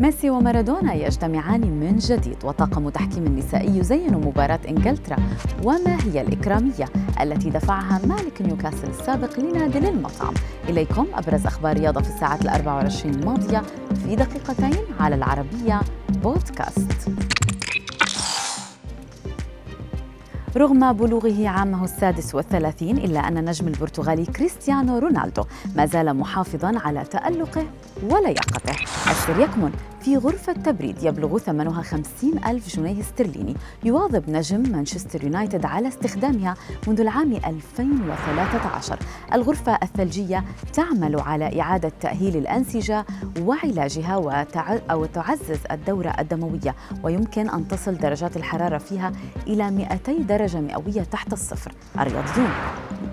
ميسي ومارادونا يجتمعان من جديد وطاقم تحكيم النسائي يزين مباراة إنجلترا. وما هي الإكرامية التي دفعها مالك نيوكاسل السابق لنادي للمطعم إليكم أبرز أخبار رياضة في الساعات الأربع والعشرين الماضية في دقيقتين على العربية بودكاست. رغم بلوغه عامه السادس والثلاثين إلا أن النجم البرتغالي كريستيانو رونالدو ما زال محافظا على تألقه ولياقته السر يكمن في غرفة تبريد يبلغ ثمنها خمسين ألف جنيه استرليني. يواظب نجم مانشستر يونايتد على استخدامها منذ العام 2013 الغرفة الثلجية تعمل على إعادة تأهيل الأنسجة وعلاجها وتعزز الدورة الدموية ويمكن أن تصل درجات الحرارة فيها إلى 200 درجة مئوية تحت الصفر. الرياضيون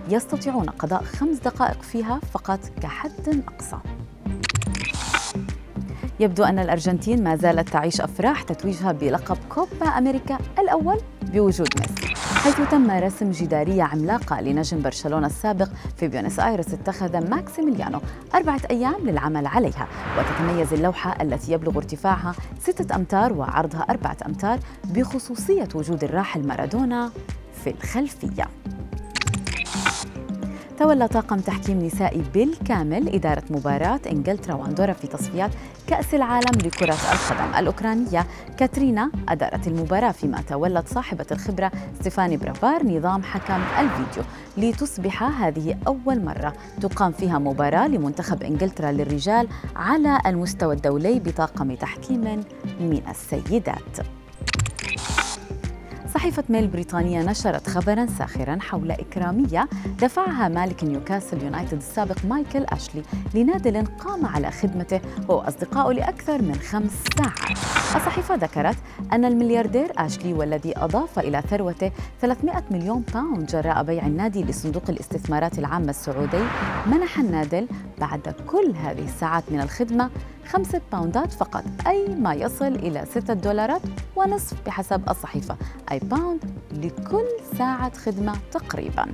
يستطيعون قضاء خمس دقائق فيها فقط كحد أقصى. يبدو أن الأرجنتين ما زالت تعيش أفراح تتويجها بلقب كوبا أمريكا الأول بوجود ميسي حيث تم رسم جدارية عملاقة لنجم برشلونة السابق في بيونس آيرس اتخذ ماكسيميليانو أربعة أيام للعمل عليها وتتميز اللوحة التي يبلغ ارتفاعها ستة أمتار وعرضها أربعة أمتار بخصوصية وجود الراحل مارادونا في الخلفية. تولى طاقم تحكيم نسائي بالكامل؟ إدارة مباراة إنجلترا وأندورا في تصفيات كأس العالم لكرة القدم. الأوكرانية كاترينا أدارت المباراة فيما تولت صاحبة الخبرة ستيفاني برافار نظام حكم الفيديو لتصبح هذه أول مرة تقام فيها مباراة لمنتخب إنجلترا للرجال على المستوى الدولي بطاقم تحكيم من السيدات. صحيفة ميل البريطانية نشرت خبرا ساخرا حول إكرامية دفعها مالك نيوكاسل يونايتد السابق مايكل أشلي لنادل قام على خدمته هو لأكثر من خمس ساعات. الصحيفة ذكرت أن الملياردير أشلي والذي أضاف إلى ثروته 300 مليون باوند جراء بيع النادي لصندوق الاستثمارات العامة السعودي منح النادل بعد كل هذه الساعات من الخدمة خمسة باوندات فقط. أي ما يصل إلى ستة دولارات ونصف بحسب الصحيفة. أي باوند لكل ساعة خدمة تقريباً.